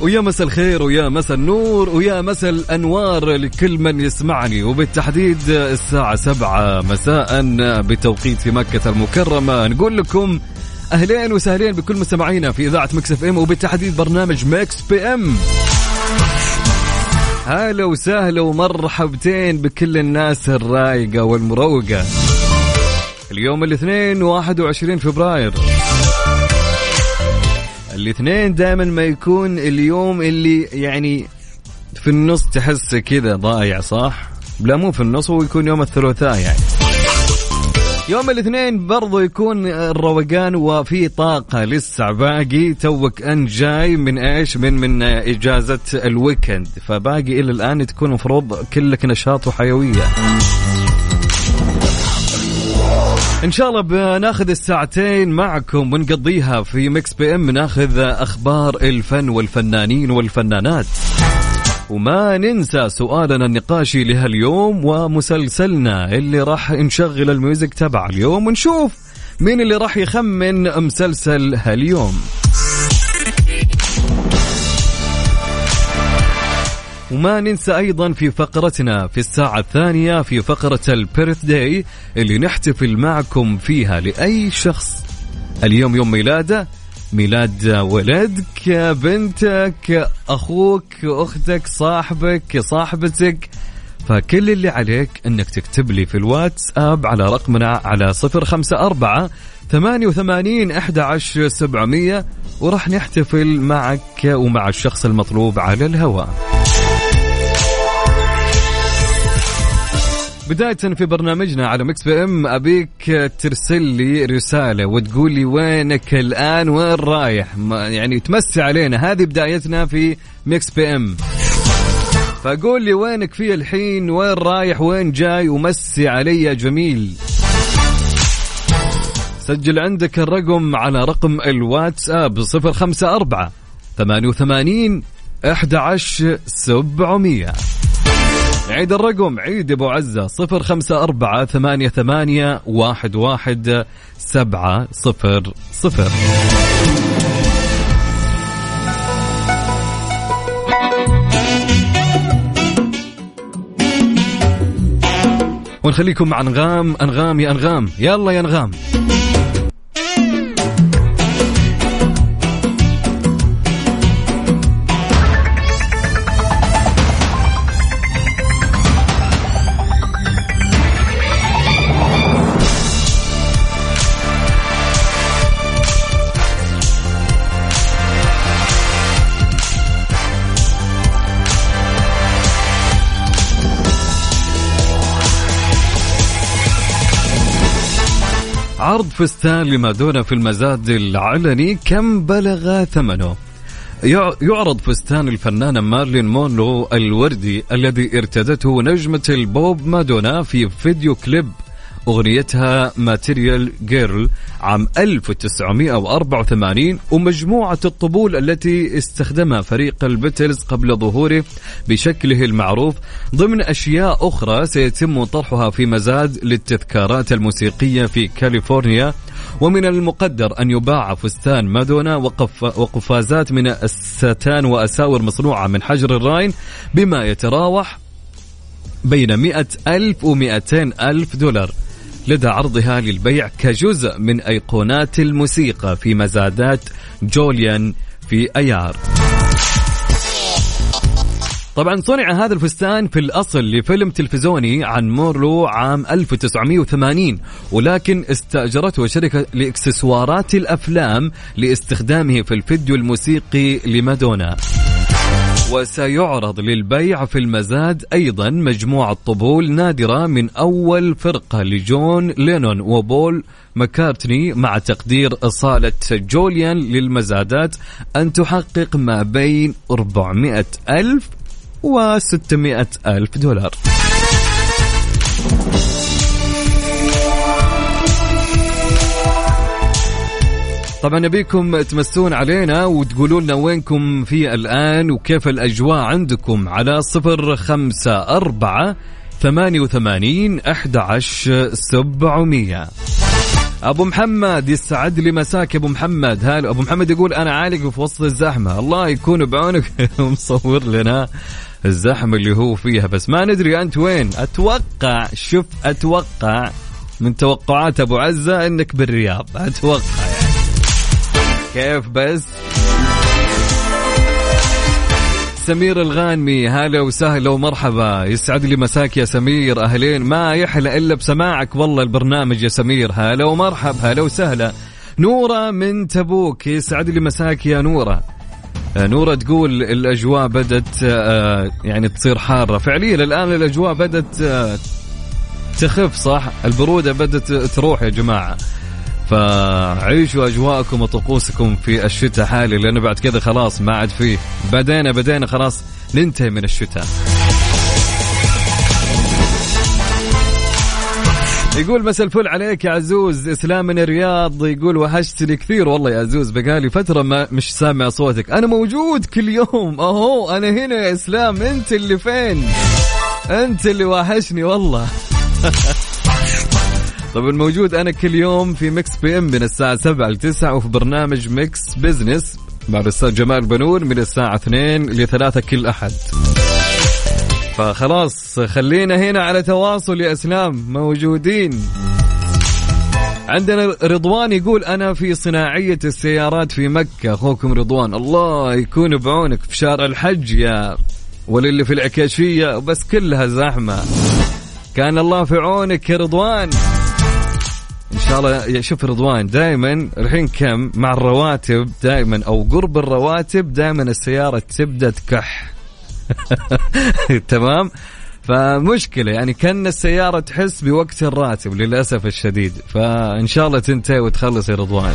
ويا مساء الخير ويا مساء النور ويا مساء الأنوار لكل من يسمعني. وبالتحديد الساعة سبعة مساء بتوقيت في مكة المكرمة. نقول لكم أهلين وسهلين بكل مستمعينا في إذاعة Mix FM وبالتحديد برنامج Mix PM. هلا وسهلا ومرحبتين بكل الناس الرايقة والمروقة. اليوم الاثنين 21 فبراير. الاثنين دائما ما يكون اليوم اللي يعني في النص تحس كذا ضايع صح؟ لا مو في النص هو يكون يوم الثلاثاء يعني. يوم الاثنين برضو يكون الروقان وفي طاقة لسه باقي. توك انت جاي من إيش؟ من من إجازة الويكند. فباقي إلى الآن تكون مفروض كلك نشاط وحيوية. إن شاء الله بناخذ الساعتين معكم ونقضيها في Mix PM. ناخذ أخبار الفن والفنانين والفنانات. وما ننسى سؤالنا النقاشي لهاليوم ومسلسلنا اللي راح نشغل ال music تبع اليوم ونشوف مين اللي راح يخمن مسلسل هاليوم. وما ننسى أيضا في فقرتنا في الساعة الثانية في فقرة ال birthday اللي نحتفل معكم فيها لأي شخص. اليوم يوم ميلاده ميلاد ولدك بنتك أخوك أختك صاحبك صاحبتك. فكل اللي عليك إنك تكتب لي في الواتس اب على رقمنا على صفر خمسة أربعة ثمانية وثمانين أحد عشر سبعمية وراح نحتفل معك ومع الشخص المطلوب على الهواء. بداية في برنامجنا على Mix PM أبيك ترسل لي رسالة وتقول لي وينك الآن؟ وين رايح؟ يعني تمسي علينا. هذه بدايتنا في Mix PM فقول لي وينك في الحين؟ وين رايح؟ وين جاي؟ ومسي علي يا جميل. سجل عندك الرقم على رقم الواتساب 054 88 11700 عيد الرقم عيد أبو عزة صفر خمسة أربعة ثمانية ثمانية واحد واحد سبعة صفر صفر. ونخليكم مع أنغام أنغام يا أنغام. يلا يا أنغام. عرض فستان لمادونا في المزاد العلني كم بلغ ثمنه؟ يع- يعرض فستان الفنانة مارلين مونرو الوردي الذي ارتدته نجمة البوب مادونا في فيديو كليب أغنيتها Material Girl عام 1984 ومجموعة الطبول التي استخدمها فريق البيتلز قبل ظهوره بشكله المعروف. ضمن أشياء أخرى سيتم طرحها في مزاد للتذكارات الموسيقية في كاليفورنيا. ومن المقدر أن يباع فستان مادونا وقف وقفازات من الستان وأساور مصنوعة من حجر الراين بما يتراوح بين مئة ألف ومئتين ألف دولار. لدى عرضها للبيع كجزء من أيقونات الموسيقى في مزادات جوليان في أيار. طبعا صنع هذا الفستان في الأصل لفيلم تلفزيوني عن مورلو عام 1980 ولكن استأجرته شركة لإكسسوارات الأفلام لاستخدامه في الفيديو الموسيقي لمادونا. وسيعرض للبيع في المزاد أيضا مجموعة طبول نادرة من أول فرقة لجون لينون وبول مكارتني مع تقدير صالة جوليان للمزادات أن تحقق ما بين 400 ألف و 600 ألف دولار. طبعا نبيكم تمسون علينا وتقولوا لنا وينكم في الآن وكيف الأجواء عندكم على صفر خمسة أربعة ثمانية وثمانين أحد سبعمية. أبو محمد يسعد لي مساك أبو محمد. هلا أبو محمد يقول أنا عالق في وسط الزحمة. الله يكون بعونك. مصور لنا الزحمة اللي هو فيها. بس ما ندري أنت وين. أتوقع شوف أتوقع من توقعات أبو عزة إنك بالرياض. أتوقع. يعني كيف بس؟ سمير الغانمي هلا وسهلا ومرحبا. يسعد لي مساك يا سمير أهلين. ما يحلى إلا بسماعك. والله البرنامج يا سمير. هلا ومرحب هلا وسهلا. نورة من تبوك يسعد لي مساك يا نورة. آه، نورة تقول الأجواء بدت آه، يعني تصير حارة. فعليا الآن الأجواء بدت آه، تخف صح؟ البرودة بدت تروح يا جماعة. فعيشوا أجواءكم وطقوسكم في الشتاء حالي لأنه بعد كذا خلاص ما عاد فيه بدينا بدينا خلاص ننتهي من الشتاء. يقول مساء الفل عليك يا عزوز إسلام من الرياض يقول وحشتني كثير والله يا عزوز بقالي فترة ما مش سامع صوتك. أنا موجود كل يوم أهو أنا هنا يا إسلام أنت اللي فين؟ أنت اللي واحشني والله. طبعا موجود أنا كل يوم في Mix PM من الساعة 7 ل 9 وفي برنامج Mix Business مع الأستاذ جمال بنون من الساعة 2 ل 3 كل أحد. فخلاص خلينا هنا على تواصل يا أسلام موجودين. عندنا رضوان يقول أنا في صناعية السيارات في مكة أخوكم رضوان الله يكون بعونك في شارع الحج يا وللي في العكاشية بس كلها زحمة. كان الله في عونك يا رضوان. إن شاء الله شوف رضوان دائما الحين كم؟ مع الرواتب دائما أو قرب الرواتب دائما السيارة تبدأ تكح. تمام؟ فمشكلة يعني كأن السيارة تحس بوقت الراتب للأسف الشديد. فإن شاء الله تنتهي وتخلص يا رضوان.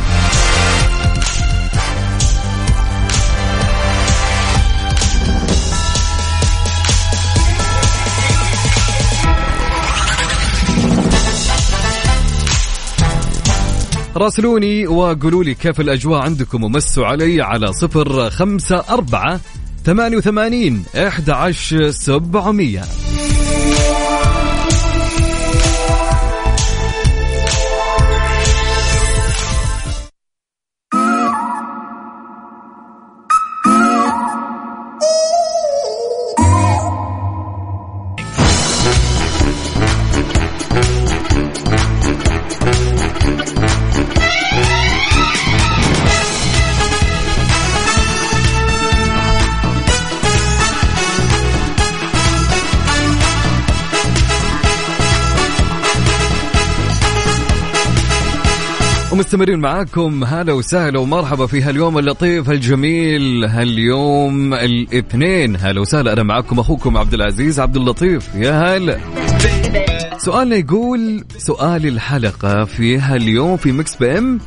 راسلوني وقولوا لي كيف الأجواء عندكم ومسوا علي على صفر خمسة أربعة ثمانية وثمانين إحدى عشر سبعمية. ومستمرين معاكم هلا وسهلا ومرحبا في هاليوم اللطيف الجميل هاليوم الاثنين. هلا وسهلا أنا معاكم أخوكم عبد العزيز عبد اللطيف. يا هلا. سؤالنا يقول سؤال الحلقة في هاليوم في Mix PM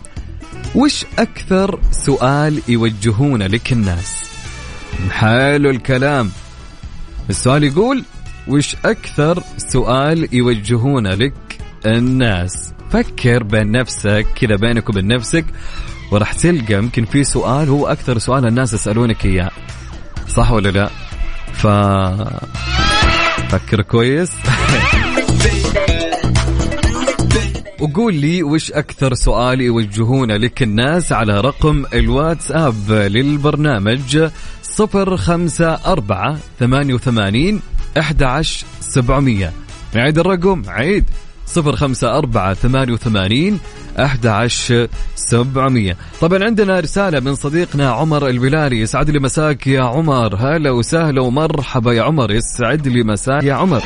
وش أكثر سؤال يوجهونه لك الناس حلو الكلام. السؤال يقول وش أكثر سؤال يوجهونه لك الناس؟ فكر بين نفسك كذا بينك وبين نفسك وراح تلقى يمكن في سؤال هو أكثر سؤال الناس يسألونك إياه. صح ولا لا؟ ف فكر كويس. وقول لي وش أكثر سؤال يوجهونه لك الناس على رقم الواتساب للبرنامج صفر خمسة أربعة ثمانية وثمانين أحد عشر سبعمية. نعيد الرقم عيد. صفر خمسة أربعة ثمانية وثمانين أحد سبعمية. طبعا عندنا رسالة من صديقنا عمر البلالي. يسعد لي مساك يا عمر. هلا وسهلا ومرحبا يا عمر. يسعد لي مساك يا عمر.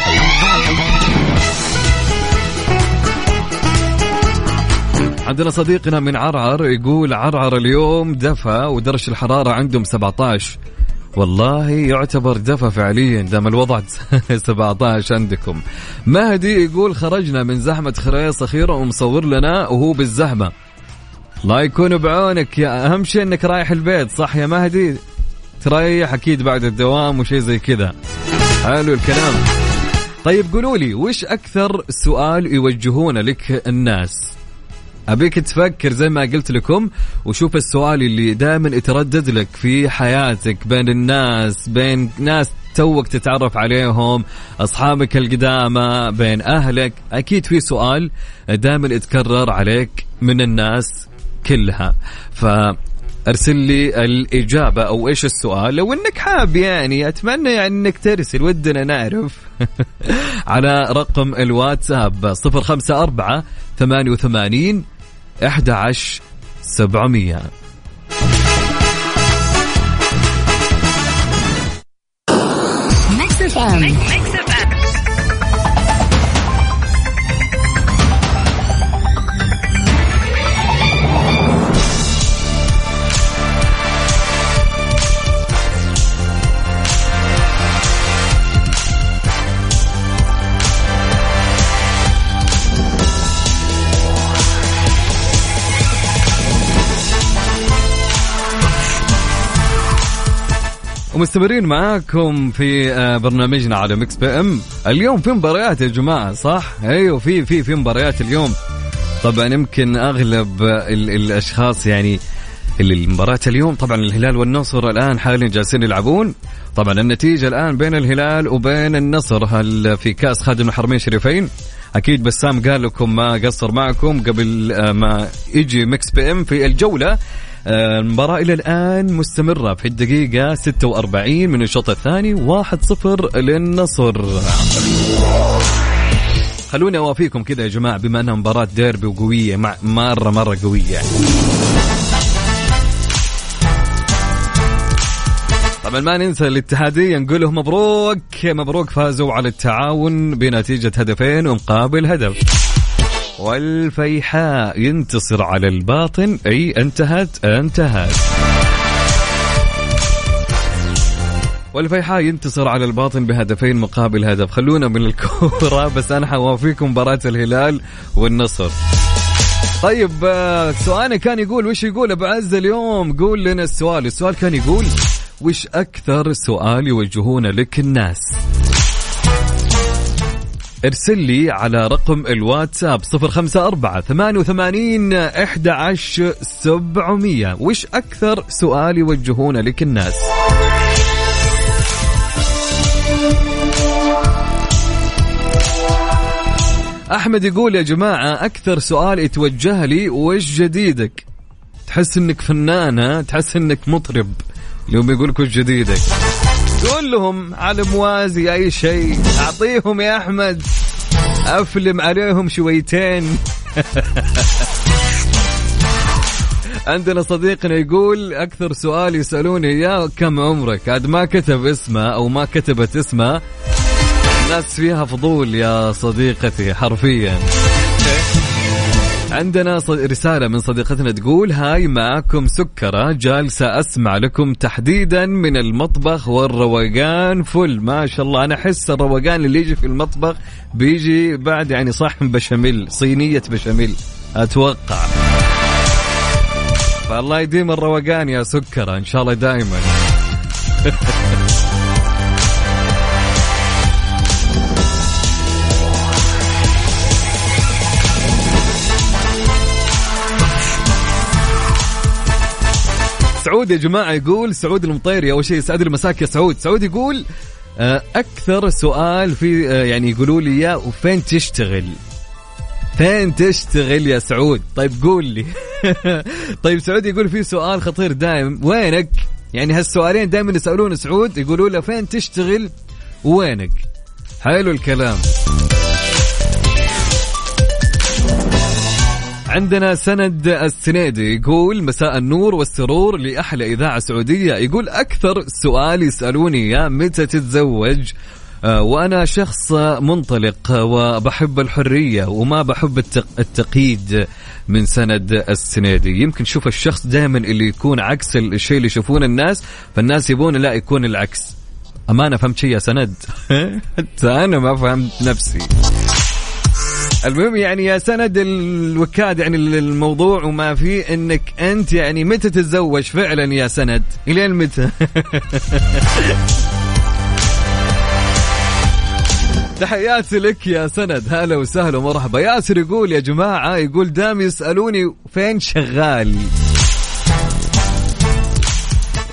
عندنا صديقنا من عرعر يقول عرعر اليوم دفى ودرجة الحرارة عندهم 17 والله يعتبر دفى فعليا دام الوضع 17 عندكم. مهدي يقول خرجنا من زحمة خريص أخيرا ومصور لنا وهو بالزحمة. الله يكون بعونك. يا أهم شيء أنك رايح البيت صح يا مهدي؟ تريح أكيد بعد الدوام وشيء زي كذا. حلو الكلام. طيب قولوا لي وش أكثر سؤال يوجهونه لك الناس؟ أبيك تفكر زي ما قلت لكم وشوف السؤال اللي دائما يتردد لك في حياتك بين الناس بين ناس توك تتعرف عليهم أصحابك القدامى بين أهلك. أكيد في سؤال دائما يتكرر عليك من الناس كلها. ف ارسل لي الإجابة أو إيش السؤال؟ لو إنك حاب يعني أتمنى يعني إنك ترسل ودنا نعرف. على رقم الواتساب 054 88 11 700 ميكس اف ام ومستمرين معاكم في آه، برنامجنا على Mix PM اليوم في مباريات يا جماعة صح؟ أيوه في في في مباريات اليوم. طبعا يمكن أغلب ال الأشخاص يعني المباراة اليوم طبعا الهلال والنصر الآن حاليا جالسين يلعبون. طبعا النتيجة الآن بين الهلال وبين النصر هل في كأس خادم الحرمين الشريفين؟ أكيد بسام قال لكم ما قصر معكم قبل آه، ما يجي Mix PM في الجولة. آه، المباراة إلى الآن مستمرة في الدقيقة 46 من الشوط الثاني 1-0 للنصر. خلوني أوافيكم كذا يا جماعة بما أنها مباراة ديربي وقوية مع مرة مرة قوية. طبعا ما ننسى الاتحادية نقول لهم مبروك. مبروك فازوا على التعاون بنتيجة هدفين ومقابل هدف. والفيحاء ينتصر على الباطن. أي انتهت انتهت. والفيحاء ينتصر على الباطن بهدفين مقابل هدف. خلونا من الكورة بس أنا حوافيكم مباراة الهلال والنصر. طيب آه، سؤالنا كان يقول وش يقول أبو عز اليوم؟ قول لنا السؤال. السؤال كان يقول وش أكثر سؤال يوجهونه لك الناس؟ ارسل لي على رقم الواتساب صفر خمسة أربعة ثمانية وثمانين أحد عشر سبعمية. وش أكثر سؤال يوجهونه لك الناس؟ أحمد يقول يا جماعة أكثر سؤال يتوجه لي وش جديدك? تحس إنك فنانة تحس إنك مطرب. اليوم يقولك وش جديدك؟ قول لهم على موازي أي شيء. أعطيهم يا أحمد. أفلم عليهم شويتين. عندنا صديقنا يقول أكثر سؤال يسألوني إياه كم عمرك؟ عاد ما كتب اسمه أو ما كتبت اسمه. الناس فيها فضول يا صديقتي حرفيا. عندنا رسالة من صديقتنا تقول هاي معكم سكرة جالسة أسمع لكم تحديدا من المطبخ والروقان فل ما شاء الله. أنا أحس الروقان اللي يجي في المطبخ بيجي بعد يعني صحن بشاميل صينية بشاميل. أتوقع. فالله يديم الروقان يا سكرة إن شاء الله دائما سعود يا جماعة يقول سعود المطيري أول شيء يسعد المساك يا سعود. سعود يقول آه، أكثر سؤال في آه، يعني يقولوا لي يا وفين تشتغل؟ فين تشتغل يا سعود؟ طيب قول لي. طيب سعود يقول في سؤال خطير دائم. وينك؟ يعني هالسؤالين دائما يسألون سعود يقولوا له فين تشتغل؟ وينك؟ حلو الكلام. عندنا سند السنيدي يقول مساء النور والسرور لأحلى إذاعة سعودية. يقول أكثر سؤال يسألوني يا متى تتزوج؟ آه، وأنا شخص منطلق وبحب الحرية وما بحب التق... التقييد من سند السنيدي. يمكن شوف الشخص دائما اللي يكون عكس الشيء اللي يشوفونه الناس فالناس يبون لا يكون العكس. أمانة فهمت شيء يا سند؟ حتى أنا ما فهمت نفسي. المهم يعني يا سند الوكاد يعني الموضوع وما في انك انت يعني متى تتزوج فعلا يا سند؟ إلين متى؟ تحياتي لك يا سند هلا وسهلا ومرحبا. ياسر يقول يا جماعة يقول دام يسألوني فين شغال؟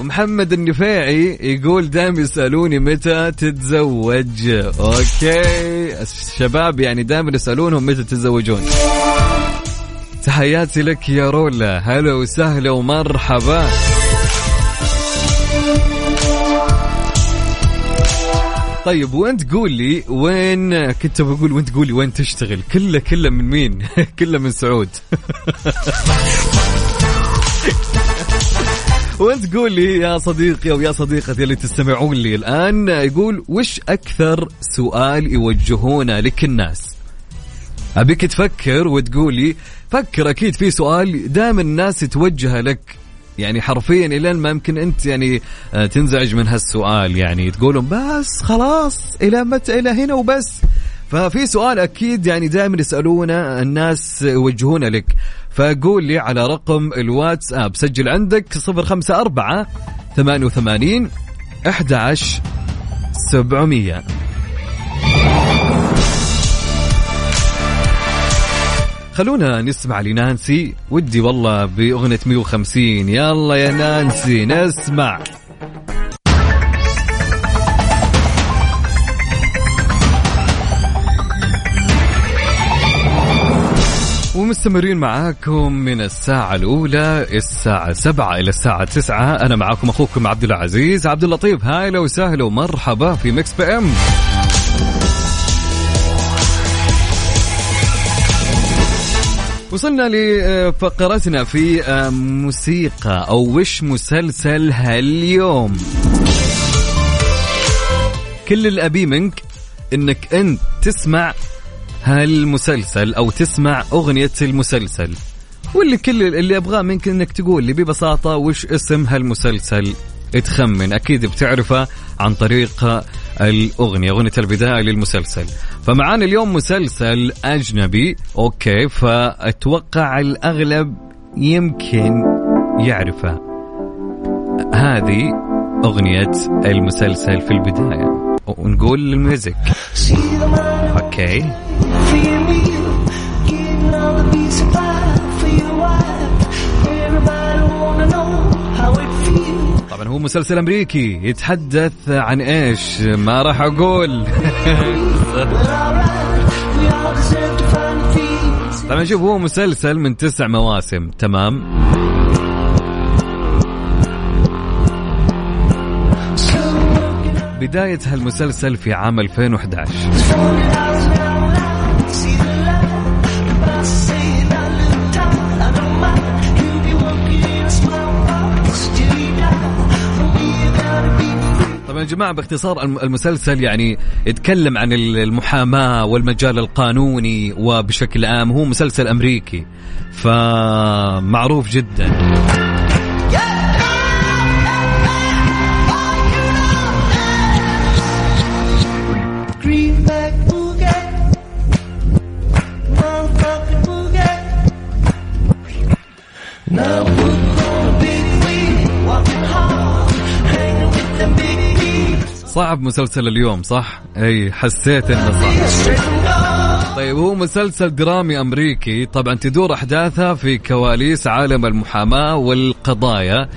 ومحمد النفيعي يقول دائما يسألوني متى تتزوج. أوكي. الشباب يعني دائما يسألونهم متى تتزوجون. تحياتي لك يا رولا. هلا وسهلا ومرحبا. طيب وانت قول لي وين كنت بقول وانت قول لي وين تشتغل؟ كله كله من مين؟ كله من سعود. وانت قول لي يا صديقي أو يا صديقتي اللي تستمعون لي الآن يقول وش أكثر سؤال يوجهونه لك الناس أبيك تفكر وتقول لي فكر أكيد في سؤال دائما الناس توجهه لك يعني حرفيا إلى ما يمكن أنت يعني آه، تنزعج من هالسؤال يعني تقولون بس خلاص إلى متى إلى هنا وبس. ففي سؤال أكيد يعني دائما يسألونه الناس يوجهونه لك. فقول لي على رقم الواتساب سجل عندك 054 88 11 700 خلونا نسمع لنانسي. ودي والله بأغنية 150 يلا يا نانسي نسمع. ومستمرين معاكم من الساعة الأولى الساعة سبعة إلى الساعة تسعة. أنا معاكم أخوكم عبد العزيز. عبد اللطيف يا هلا وسهلا ومرحبا في Mix PM. وصلنا لفقرتنا في موسيقى أو وش مسلسل هاليوم. كل اللي أبيه منك إنك أنت تسمع هالمسلسل أو تسمع أغنية المسلسل. واللي كل اللي أبغاه منك إنك تقول لي ببساطة وش اسم هالمسلسل. تخمن أكيد بتعرفه عن طريق الأغنية أغنية البداية للمسلسل. فمعانا اليوم مسلسل أجنبي أوكي فأتوقع الأغلب يمكن يعرفه. هذه أغنية المسلسل في البداية. ونقول ال music. okay. طبعا هو مسلسل أمريكي يتحدث عن إيش؟ ما راح أقول. طبعا شوف هو مسلسل من تسع مواسم تمام؟ بداية هالمسلسل في عام 2011 طبعا يا جماعة باختصار المسلسل يعني يتكلم عن المحاماة والمجال القانوني وبشكل عام هو مسلسل أمريكي فمعروف جدا. صعب مسلسل اليوم صح؟ أي حسيت إنه صعب. طيب هو مسلسل درامي أمريكي. طبعا تدور احداثها في كواليس عالم المحاماة والقضايا.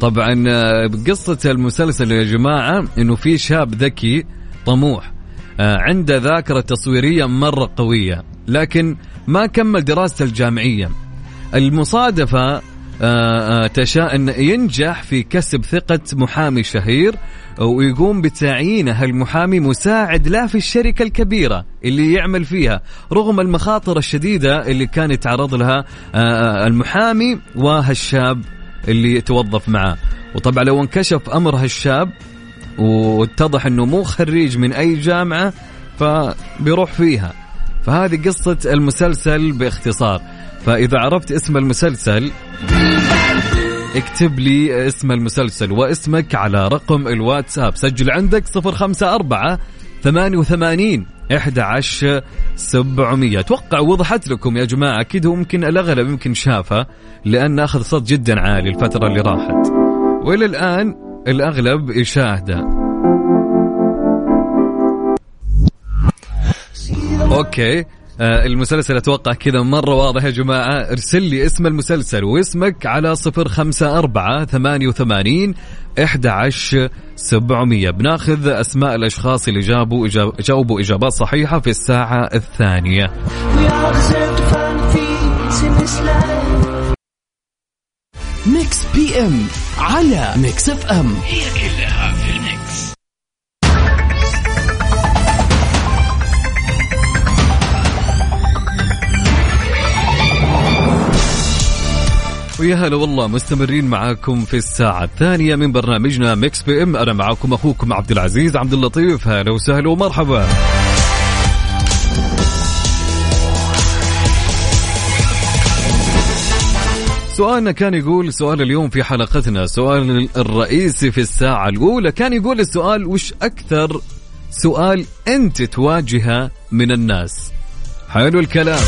طبعا آه، قصة المسلسل يا جماعة إنه في شاب ذكي طموح. آه، عنده ذاكرة تصويرية مرة قوية لكن ما كمل دراسته الجامعية. المصادفة آه، تشاء أن ينجح في كسب ثقة محامي شهير ويقوم بتعيينه هالمحامي مساعد له في الشركة الكبيرة اللي يعمل فيها رغم المخاطر الشديدة اللي كان يتعرض لها آه، آه، المحامي وهالشاب اللي يتوظف معه. وطبعا لو انكشف أمر هالشاب واتضح أنه مو خريج من أي جامعة فبيروح فيها. فهذه قصة المسلسل باختصار. فإذا عرفت اسم المسلسل اكتب لي اسم المسلسل واسمك على رقم الواتساب. سجل عندك 054 88 11 700 أتوقع وضحت لكم يا جماعة أكيد هو ممكن الأغلب يمكن شافه لأن أخذ صوت جدا عالي الفترة اللي راحت. وإلى الآن الأغلب يشاهده. أوكي. آه المسلسل أتوقع كذا مرة واضح يا جماعة. ارسل لي اسم المسلسل واسمك على صفر خمسة أربعة ثمانية وثمانين إحدى عشر سبعمية. بناخذ أسماء الأشخاص اللي جابوا إجاب جاوبوا إجابات صحيحة في الساعة الثانية. Mix PM على Mix FM. هي كلها في ال mix. ويا هلا والله مستمرين معاكم في الساعة الثانية من برنامجنا Mix PM أنا معاكم أخوكم عبد العزيز عبد اللطيف. هلا وسهلا ومرحبا. سؤالنا كان يقول سؤال اليوم في حلقتنا سؤال الرئيسي في الساعة الأولى كان يقول السؤال وش أكثر سؤال أنت تواجهه من الناس؟ حلو الكلام.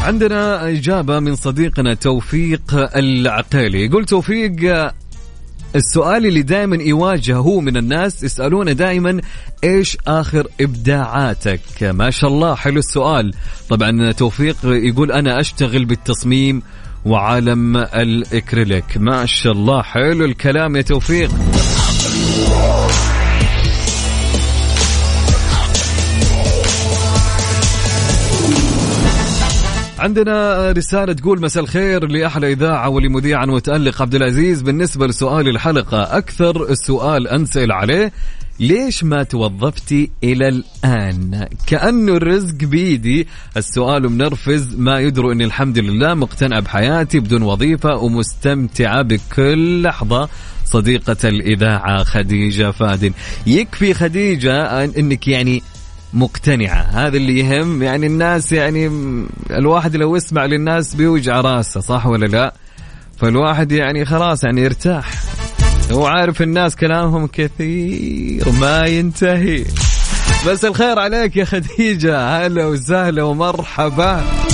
عندنا إجابة من صديقنا توفيق العقيلي. يقول توفيق السؤال اللي دائما يواجهه من الناس يسألونه دائما إيش آخر إبداعاتك؟ ما شاء الله حلو السؤال. طبعا توفيق يقول أنا أشتغل بالتصميم وعالم الإكريليك. ما شاء الله حلو الكلام يا توفيق. عندنا رسالة تقول مساء الخير لأحلى إذاعة ولمذيع متألق عبد العزيز بالنسبة لسؤال الحلقة. أكثر السؤال أنسأل عليه ليش ما توظفتي إلى الآن؟ كأنه الرزق بيدي. السؤال منرفز ما يدروا أني الحمد لله مقتنع بحياتي بدون وظيفة ومستمتعة بكل لحظة. صديقة الإذاعة خديجة فادن. يكفي خديجة أنك يعني مقتنعة. هذا اللي يهم يعني الناس يعني الواحد لو يسمع للناس بيوجع راسه صح ولا لا؟ فالواحد يعني خلاص يعني يرتاح. هو عارف الناس كلامهم كثير ما ينتهي. بس الخير عليك يا خديجة. هلا وسهلا ومرحبا.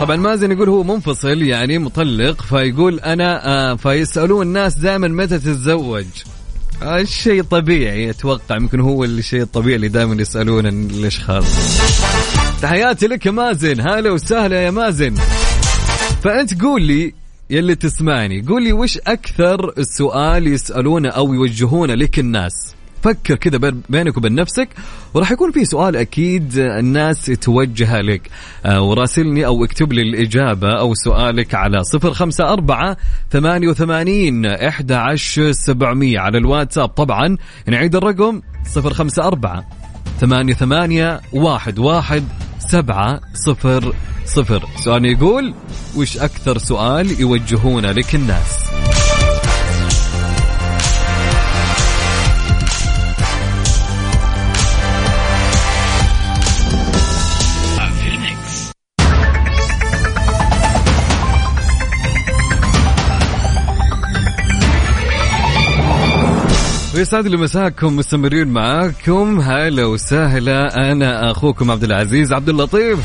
طبعا مازن يقول هو منفصل يعني مطلق فيقول أنا آه فيسألون الناس دائما متى تتزوج. آه الشيء طبيعي أتوقع يمكن هو الشيء الطبيعي اللي دائما يسألون الأشخاص. تحياتي لك يا مازن. هلا وسهلا يا مازن. فأنت قول لي يلي تسمعني قول لي وش أكثر السؤال يسألونه أو يوجهونه لك الناس؟ فكر كذا بين- بينك وبين نفسك وراح يكون في سؤال أكيد الناس توجهها لك. آه، وراسلني أو اكتب لي الإجابة أو سؤالك على 054 88 11 700 على الواتساب طبعا نعيد الرقم 054 ثمانية ثمانية واحد واحد سبعة صفر صفر. سؤال يقول وش أكثر سؤال يوجهونه لك الناس؟ ويسعد لي مساكم مستمرين معاكم. هلا وسهلا. أنا أخوكم عبد العزيز عبد اللطيف.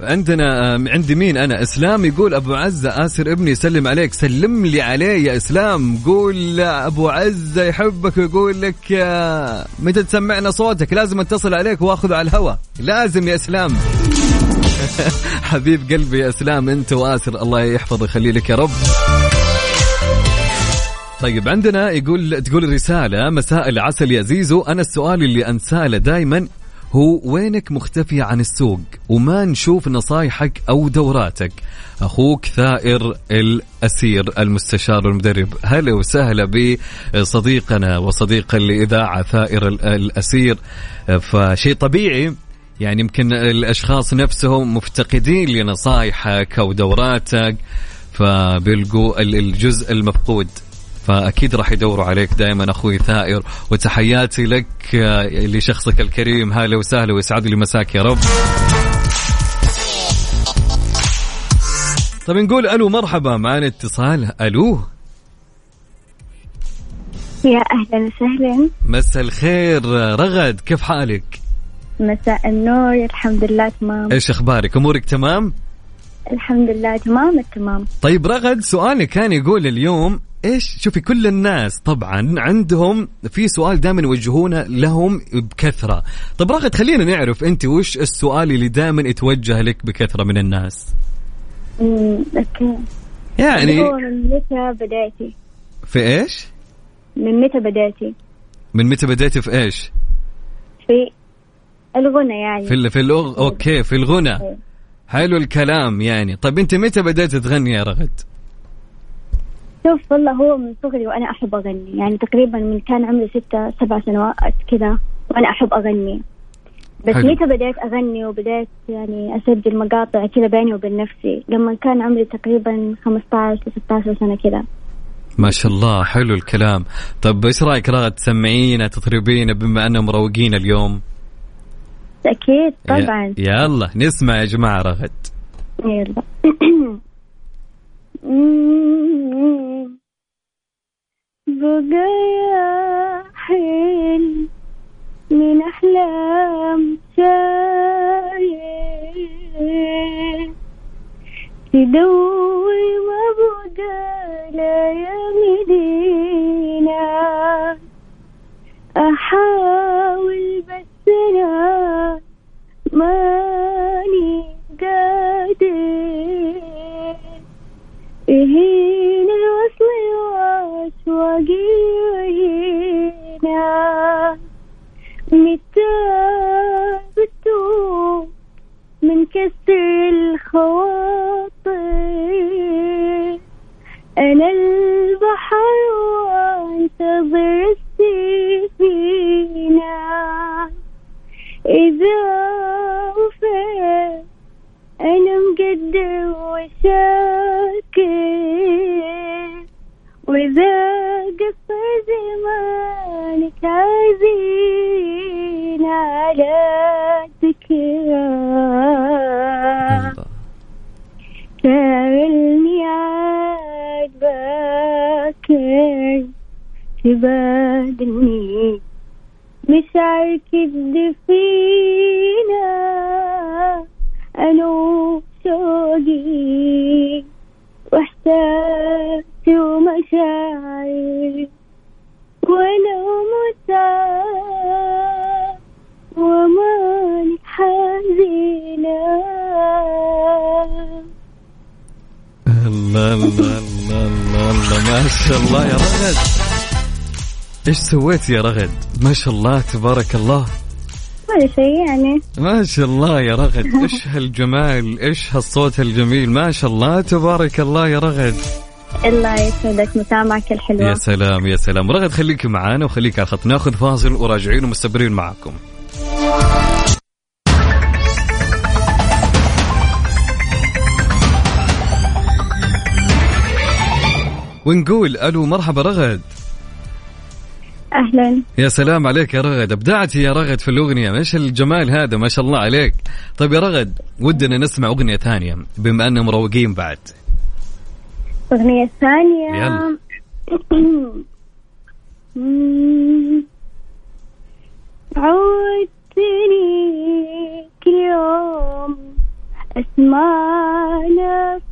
عندنا عندي مين؟ أنا إسلام يقول أبو عزة آسر ابني يسلم عليك. سلم لي عليه يا إسلام. قول أبو عزة يحبك ويقول لك آه، متى تسمعنا صوتك؟ لازم أتصل عليك وأخذه على الهواء لازم يا إسلام. حبيب قلبي يا إسلام أنت وآسر. الله يحفظ ويخلي لك يا رب. طيب عندنا يقول تقول الرسالة مساء العسل يا زيزو. أنا السؤال اللي أنساله دائما هو وينك مختفي عن السوق؟ وما نشوف نصايحك أو دوراتك؟ أخوك ثائر الأسير المستشار المدرب هلا وسهلا بصديقنا وصديق الإذاعة ثائر الأسير. فشيء طبيعي يعني يمكن الأشخاص نفسهم مفتقدين لنصايحك أو دوراتك. فبيلقوا الجزء المفقود. فأكيد راح يدوروا عليك دائما أخوي ثائر وتحياتي لك آه، لشخصك الكريم هلا وسهلا ويسعد لي مساك يا رب طيب نقول ألو مرحبا معنا اتصال ألو يا أهلا وسهلا مساء الخير رغد كيف حالك؟ مساء النور الحمد لله تمام إيش أخبارك؟ أمورك تمام؟ الحمد لله تمام التمام طيب رغد سؤالي كان يقول اليوم إيش؟ شوفي كل الناس طبعا عندهم في سؤال دائما يوجهونه لهم بكثرة. طيب رغد خلينا نعرف أنت وش السؤال اللي دائما يتوجه لك بكثرة من الناس؟ امم أوكي. يعني هو من متى بدأتي؟ في إيش؟ من متى بدأتي؟ من متى بديتي في إيش؟ في الغنى يعني. في ال- في الأغ... أوكي في الغنى. حلو الكلام يعني. طيب أنت متى بديت تغني يا رغد؟ شوف والله هو من صغري وأنا أحب أغني. يعني تقريبا من كان عمري ستة سبع سنوات كذا وأنا أحب أغني. بس حلو. متى بديت أغني وبديت يعني أسجل مقاطع كذا بيني وبين نفسي؟ لما كان عمري تقريبا 15 ل 16 سنة كذا. ما شاء الله حلو الكلام. طب إيش رأيك رغد تسمعينا تطربينا بما اننا مروقين اليوم؟ أكيد طبعا. يلا نسمع يا جماعة رغد. يلا. بقى حلم من أحلام شايف تدوي يا مدينة. أحاول بس أنا ماني قادر. يهين الوصل واشواقي وهينا متى بتوب من كسر الخواطر إيش سويت يا رغد؟ ما شاء الله تبارك الله. ولا شيء يعني. ما شاء الله يا رغد. إيش هالجمال إيش هالصوت الجميل. ما شاء الله تبارك الله يا رغد. الله يسعدك مسامعك الحلوة. يا سلام يا سلام. رغد خليك معانا وخليك على الخط ناخذ فاصل وراجعين ومستمرين معكم ونقول ألو مرحبا رغد. أهلا. يا سلام عليك يا رغد. ابدعتي يا رغد في الأغنية. إيش الجمال هذا ما شاء الله عليك. طيب يا رغد ودنا نسمع أغنية ثانية بما اننا مروقين بعد. الأغنية الثانية يلا. عودتني كل يوم أسمع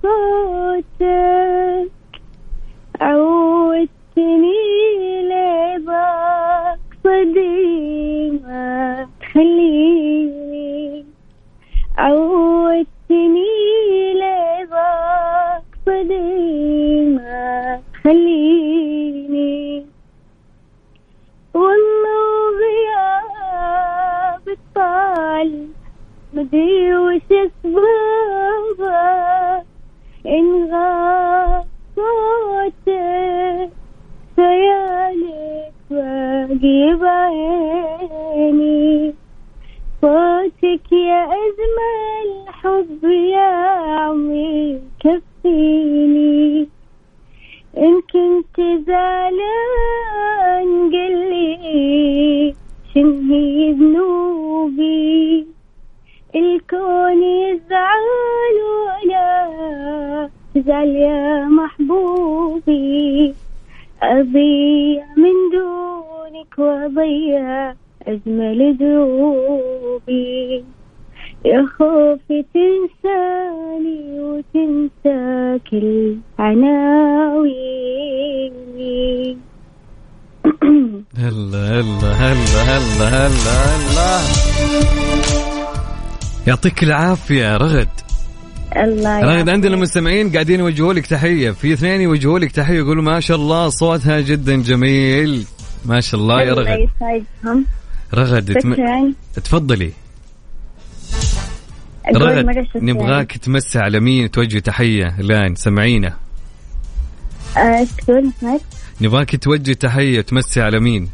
صوتك. عودتني قديمة تخليني عودتني لرضاك قديمة تخليني. والله وغيابك طال مدري وش اسبابه انغاب صوت باقي بعيني صوتك يا أجمل حب يا عمري كفيني. إن كنت زعلان قلي شن هي ذنوبي. الكون يزعل ولا تزعل يا محبوبي. أضيع من دونك وأضيع أجمل دروبي يا خوفي تنساني وتنسى كل عناويني هلا هلا هلا هلا هلا هلا. يعطيك العافية رغد. الله رغد. عندنا مستمعين قاعدين يوجهوا لك تحية. في اثنين يوجهوا لك تحية يقولوا ما شاء الله صوتها جدا جميل. ما شاء الله يا رغد. رغد تم... تفضلي. رغد نبغاك تمسي على مين توجه تحية. الآن سمعينا تقول سمعت؟ نبغاك توجه تحية تمسي على مين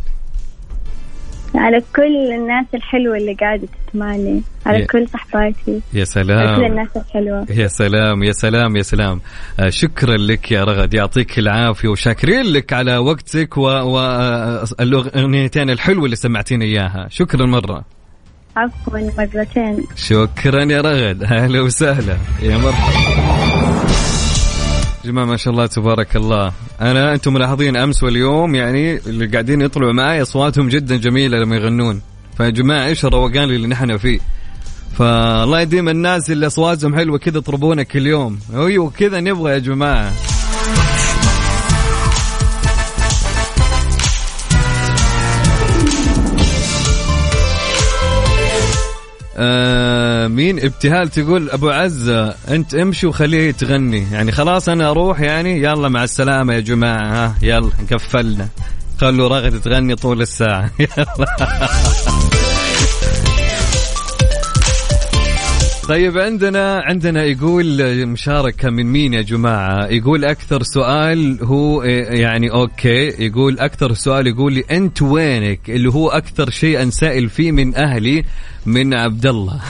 على كل الناس الحلوة اللي قاعدة تسمعني على يا- كل صحباتي. يا على كل سلام الناس الحلوة. يا سلام يا سلام يا سلام. آه، شكرا لك يا رغد يعطيك العافية وشاكرين لك على وقتك والأغنيتين الحلوة اللي سمعتينا إياها. شكرا مرة. عفوا مرتين. شكرا يا رغد. أهلا وسهلا. يا مرحبا. جماعة ما شاء الله تبارك الله. أنا أنتم ملاحظين أمس واليوم يعني اللي قاعدين يطلعوا معي أصواتهم جدا جميلة لما يغنون. فيا جماعة إيش الروقان اللي نحن فيه؟ فالله يديم الناس اللي أصواتهم حلوة كذا يطربونا كل يوم. أيوه كذا نبغى يا جماعة. آه مين؟ ابتهال تقول أبو عزه أنت امشي وخليه تغني يعني خلاص أنا أروح يعني يلا مع السلامة يا جماعة ها يلا قفلنا خلوا رغد تغني طول الساعة. يلا. طيب عندنا عندنا يقول مشاركة من مين يا جماعة؟ يقول أكثر سؤال هو يعني أوكي يقول أكثر سؤال يقول لي أنت وينك؟ اللي هو أكثر شيء أنسائل فيه من أهلي من عبد الله.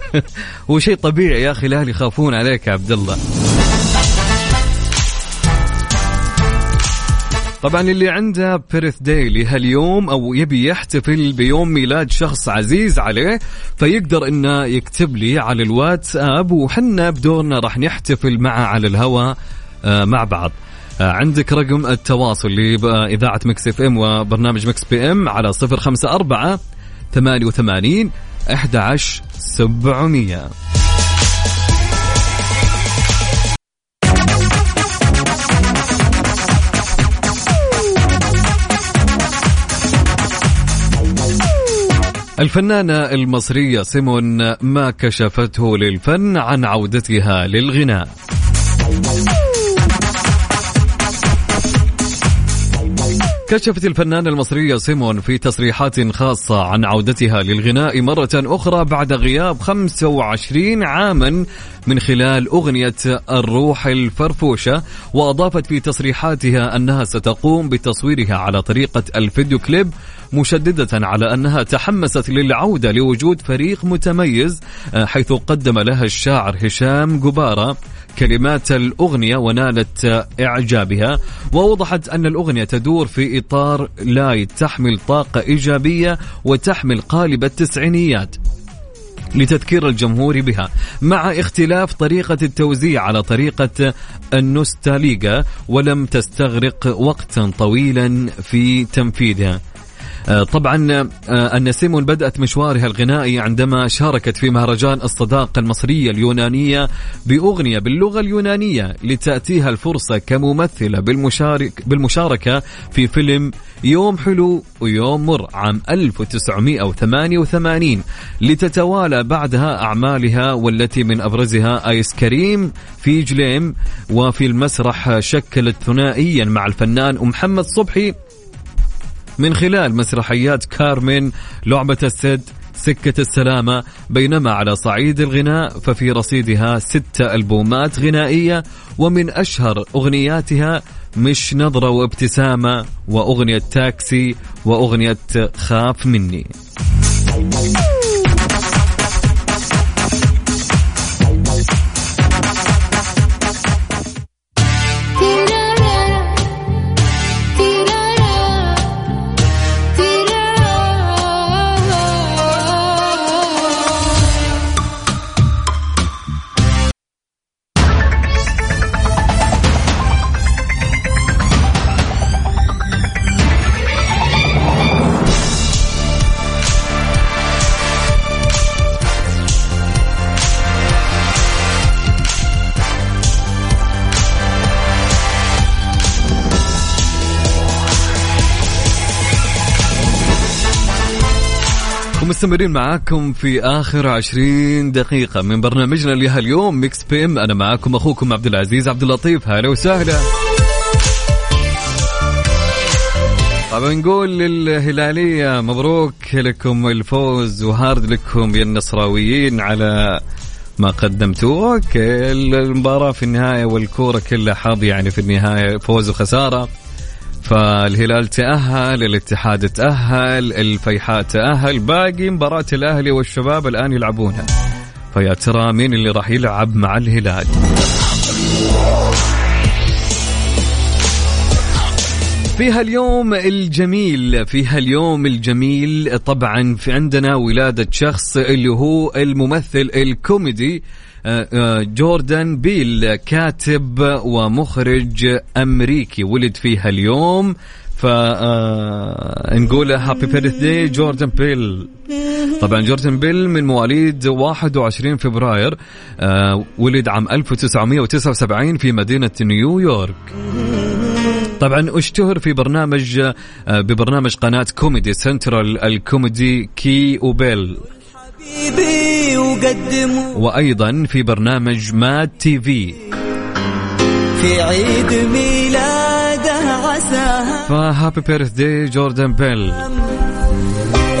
هو شيء طبيعي يا أخي الأهل يخافون عليك يا عبد الله. طبعا اللي عنده birthday لهاليوم أو يبي يحتفل بيوم ميلاد شخص عزيز عليه فيقدر إنه يكتب لي على الواتساب وحنا بدورنا راح نحتفل معه على الهواء آه، مع بعض. آه، عندك رقم التواصل لإذاعة Mix FM وبرنامج Mix PM على 054 88 11700 الفنانة المصرية سيمون ما كشفته للفن عن عودتها للغناء. كشفت الفنانة المصرية سيمون في تصريحات خاصة عن عودتها للغناء مرة أخرى بعد غياب 25 عاما من خلال أغنية الروح الفرفوشة وأضافت في تصريحاتها أنها ستقوم بتصويرها على طريقة الفيديو كليب مشددة على أنها تحمست للعودة لوجود فريق متميز آه، حيث قدم لها الشاعر هشام جبارة كلمات الأغنية ونالت إعجابها. ووضحت أن الأغنية تدور في إطار light تحمل طاقة إيجابية وتحمل قالب التسعينيات لتذكير الجمهور بها مع اختلاف طريقة التوزيع على طريقة النوستالجيا ولم تستغرق وقتا طويلا في تنفيذها. طبعا آه، أن سيمون بدأت مشوارها الغنائي عندما شاركت في مهرجان الصداقة المصرية اليونانية بأغنية باللغة اليونانية لتأتيها الفرصة كممثلة بالمشارك بالمشاركة في فيلم يوم حلو ويوم مر عام 1988 لتتوالى بعدها أعمالها والتي من أبرزها آيس كريم في جليم وفي المسرح شكلت ثنائيا مع الفنان محمد صبحي من خلال مسرحيات كارمن لعبة السد سكة السلامة بينما على صعيد الغناء ففي رصيدها ستة ألبومات غنائية ومن أشهر أغنياتها مش نظرة وابتسامة وأغنية تاكسي وأغنية خاف مني. ومستمرين معاكم في آخر عشرين دقيقة من برنامجنا اللي هاليوم Mix PM أنا معاكم أخوكم عبد العزيز عبد اللطيف. هلا وسهلا. طبعا نقول للهلالية مبروك لكم الفوز و hard luck يا النصراويين على ما قدمتوه. المباراة في النهاية والكورة كلها حظ يعني في النهاية فوز وخسارة. فالهلال تأهل الاتحاد تأهل الفيحاء تأهل باقي مباراة الأهلي والشباب الآن يلعبونها. فيا ترى مين اللي راح يلعب مع الهلال؟ في هاليوم الجميل في هاليوم الجميل طبعا في عندنا ولادة شخص اللي هو الممثل الكوميدي آه، آه، جوردان بيل كاتب ومخرج أمريكي ولد فيها اليوم. فنقول happy birthday جوردن بيل. طبعا جوردن بيل من مواليد 21 فبراير آه، ولد عام 1979 في مدينة نيويورك. طبعا اشتهر في برنامج ببرنامج قناة Comedy Central الكوميدي Key و Peele وأيضا في برنامج MADtv. في عيد ميلاده عساها فهابي بيرث داي جوردن بيل.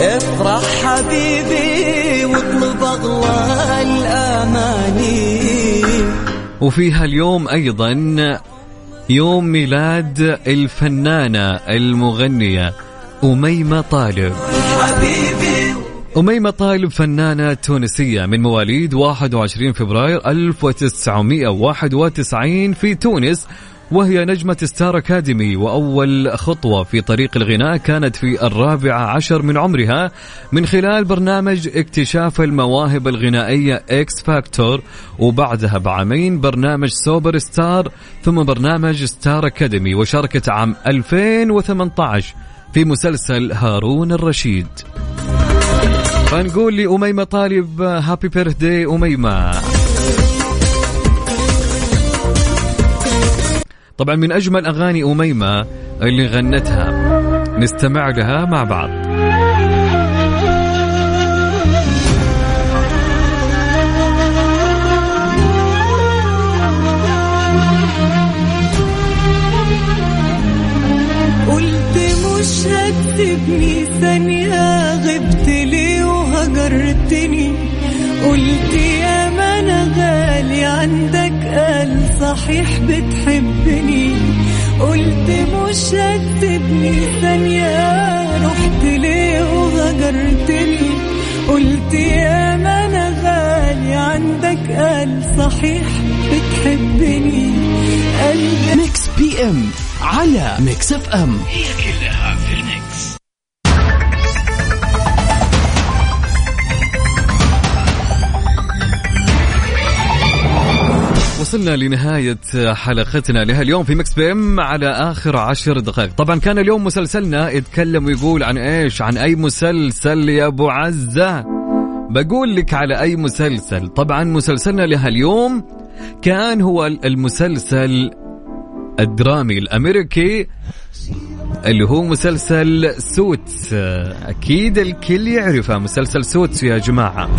افرح حبيبي واطلب اغلى الأماني. وفي هاليوم أيضا يوم ميلاد الفنانة المغنية أميمة طالب. حبيبي أميمة طالب فنانة تونسية من مواليد 21 فبراير 1991 في تونس وهي نجمة Star Academy وأول خطوة في طريق الغناء كانت في الرابعة عشر من عمرها من خلال برنامج اكتشاف المواهب الغنائية X Factor وبعدها بعامين برنامج Super Star ثم برنامج Star Academy وشاركت عام 2018 في مسلسل هارون الرشيد. فنقول لأميمة طالب happy birthday أميمة. طبعا من أجمل أغاني أميمة اللي غنتها. نستمع لها مع بعض. قلت مش هتسيبني ثانية قلت يا ما أنا غالي عندك قال صحيح بتحبني. قلت مش هتسيبني ثانية رحت ليه وهجرتني قلت يا ما أنا غالي عندك قال صحيح بتحبني. قلبي Mix PM على Mix FM هي كلها في ال mix. وصلنا لنهاية حلقتنا لهاليوم في Mix PM على آخر عشر دقائق. طبعا كان اليوم مسلسلنا يتكلم ويقول عن إيش؟ عن أي مسلسل يا أبو عزة؟ بقول لك على أي مسلسل. طبعا مسلسلنا لهاليوم كان هو المسلسل الدرامي الأمريكي اللي هو مسلسل Suits. أكيد الكل يعرفه مسلسل Suits يا جماعة.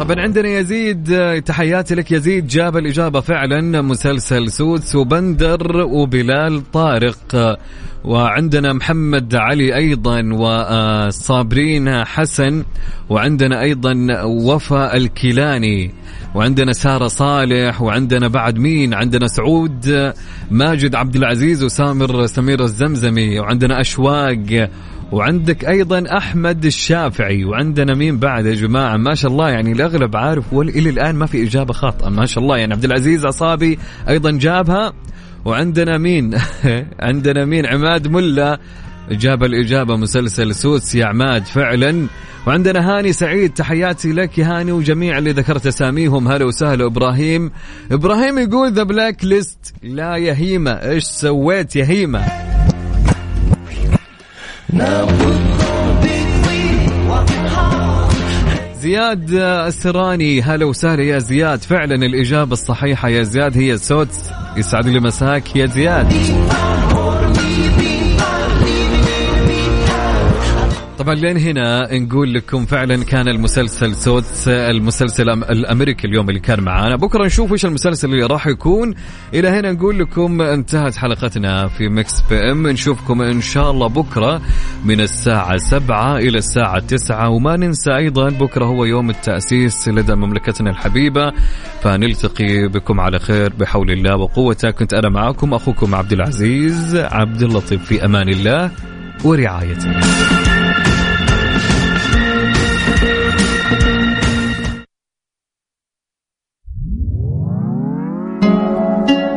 طبعا عندنا يزيد تحياتي لك يزيد. جاب الإجابة فعلا مسلسل سوتس وبندر وبلال طارق. وعندنا محمد علي أيضا وصابرين حسن. وعندنا أيضا وفاء الكيلاني. وعندنا سارة صالح. وعندنا بعد مين؟ عندنا سعود ماجد عبد العزيز وسامر سمير الزمزمي. وعندنا أشواق. وعندك أيضا أحمد الشافعي وعندنا مين بعد يا جماعة؟ ما شاء الله يعني الأغلب عارف وإلى الآن ما في إجابة خاطئة ما شاء الله يعني عبد العزيز عصابي أيضا جابها. وعندنا مين؟ عندنا مين؟ عماد ملا جاب الإجابة مسلسل Suits يا عماد فعلا. وعندنا هاني سعيد تحياتي لك يا هاني وجميع اللي ذكرت أساميهم. هلا وسهلا إبراهيم. إبراهيم يقول The Blacklist لا يا هيمة إيش سويت يا هيمة زياد السراني هلا وسهلا يا زياد. فعلا الإجابة الصحيحة يا زياد هي Suits يسعد لي مساك يا زياد. طبعا لين هنا نقول لكم فعلا كان المسلسل Suits المسلسل الأمريكي اليوم اللي كان معانا. بكرة نشوف إيش المسلسل اللي راح يكون. إلى هنا نقول لكم انتهت حلقتنا في Mix PM. نشوفكم إن شاء الله بكرة من الساعة 7 إلى الساعة 9 وما ننسى أيضا بكرة هو يوم التأسيس لدى مملكتنا الحبيبة. فنلتقي بكم على خير بحول الله وقوته كنت أنا معكم أخوكم عبد العزيز عبد اللطيف. في أمان الله ورعايته.